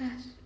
但是。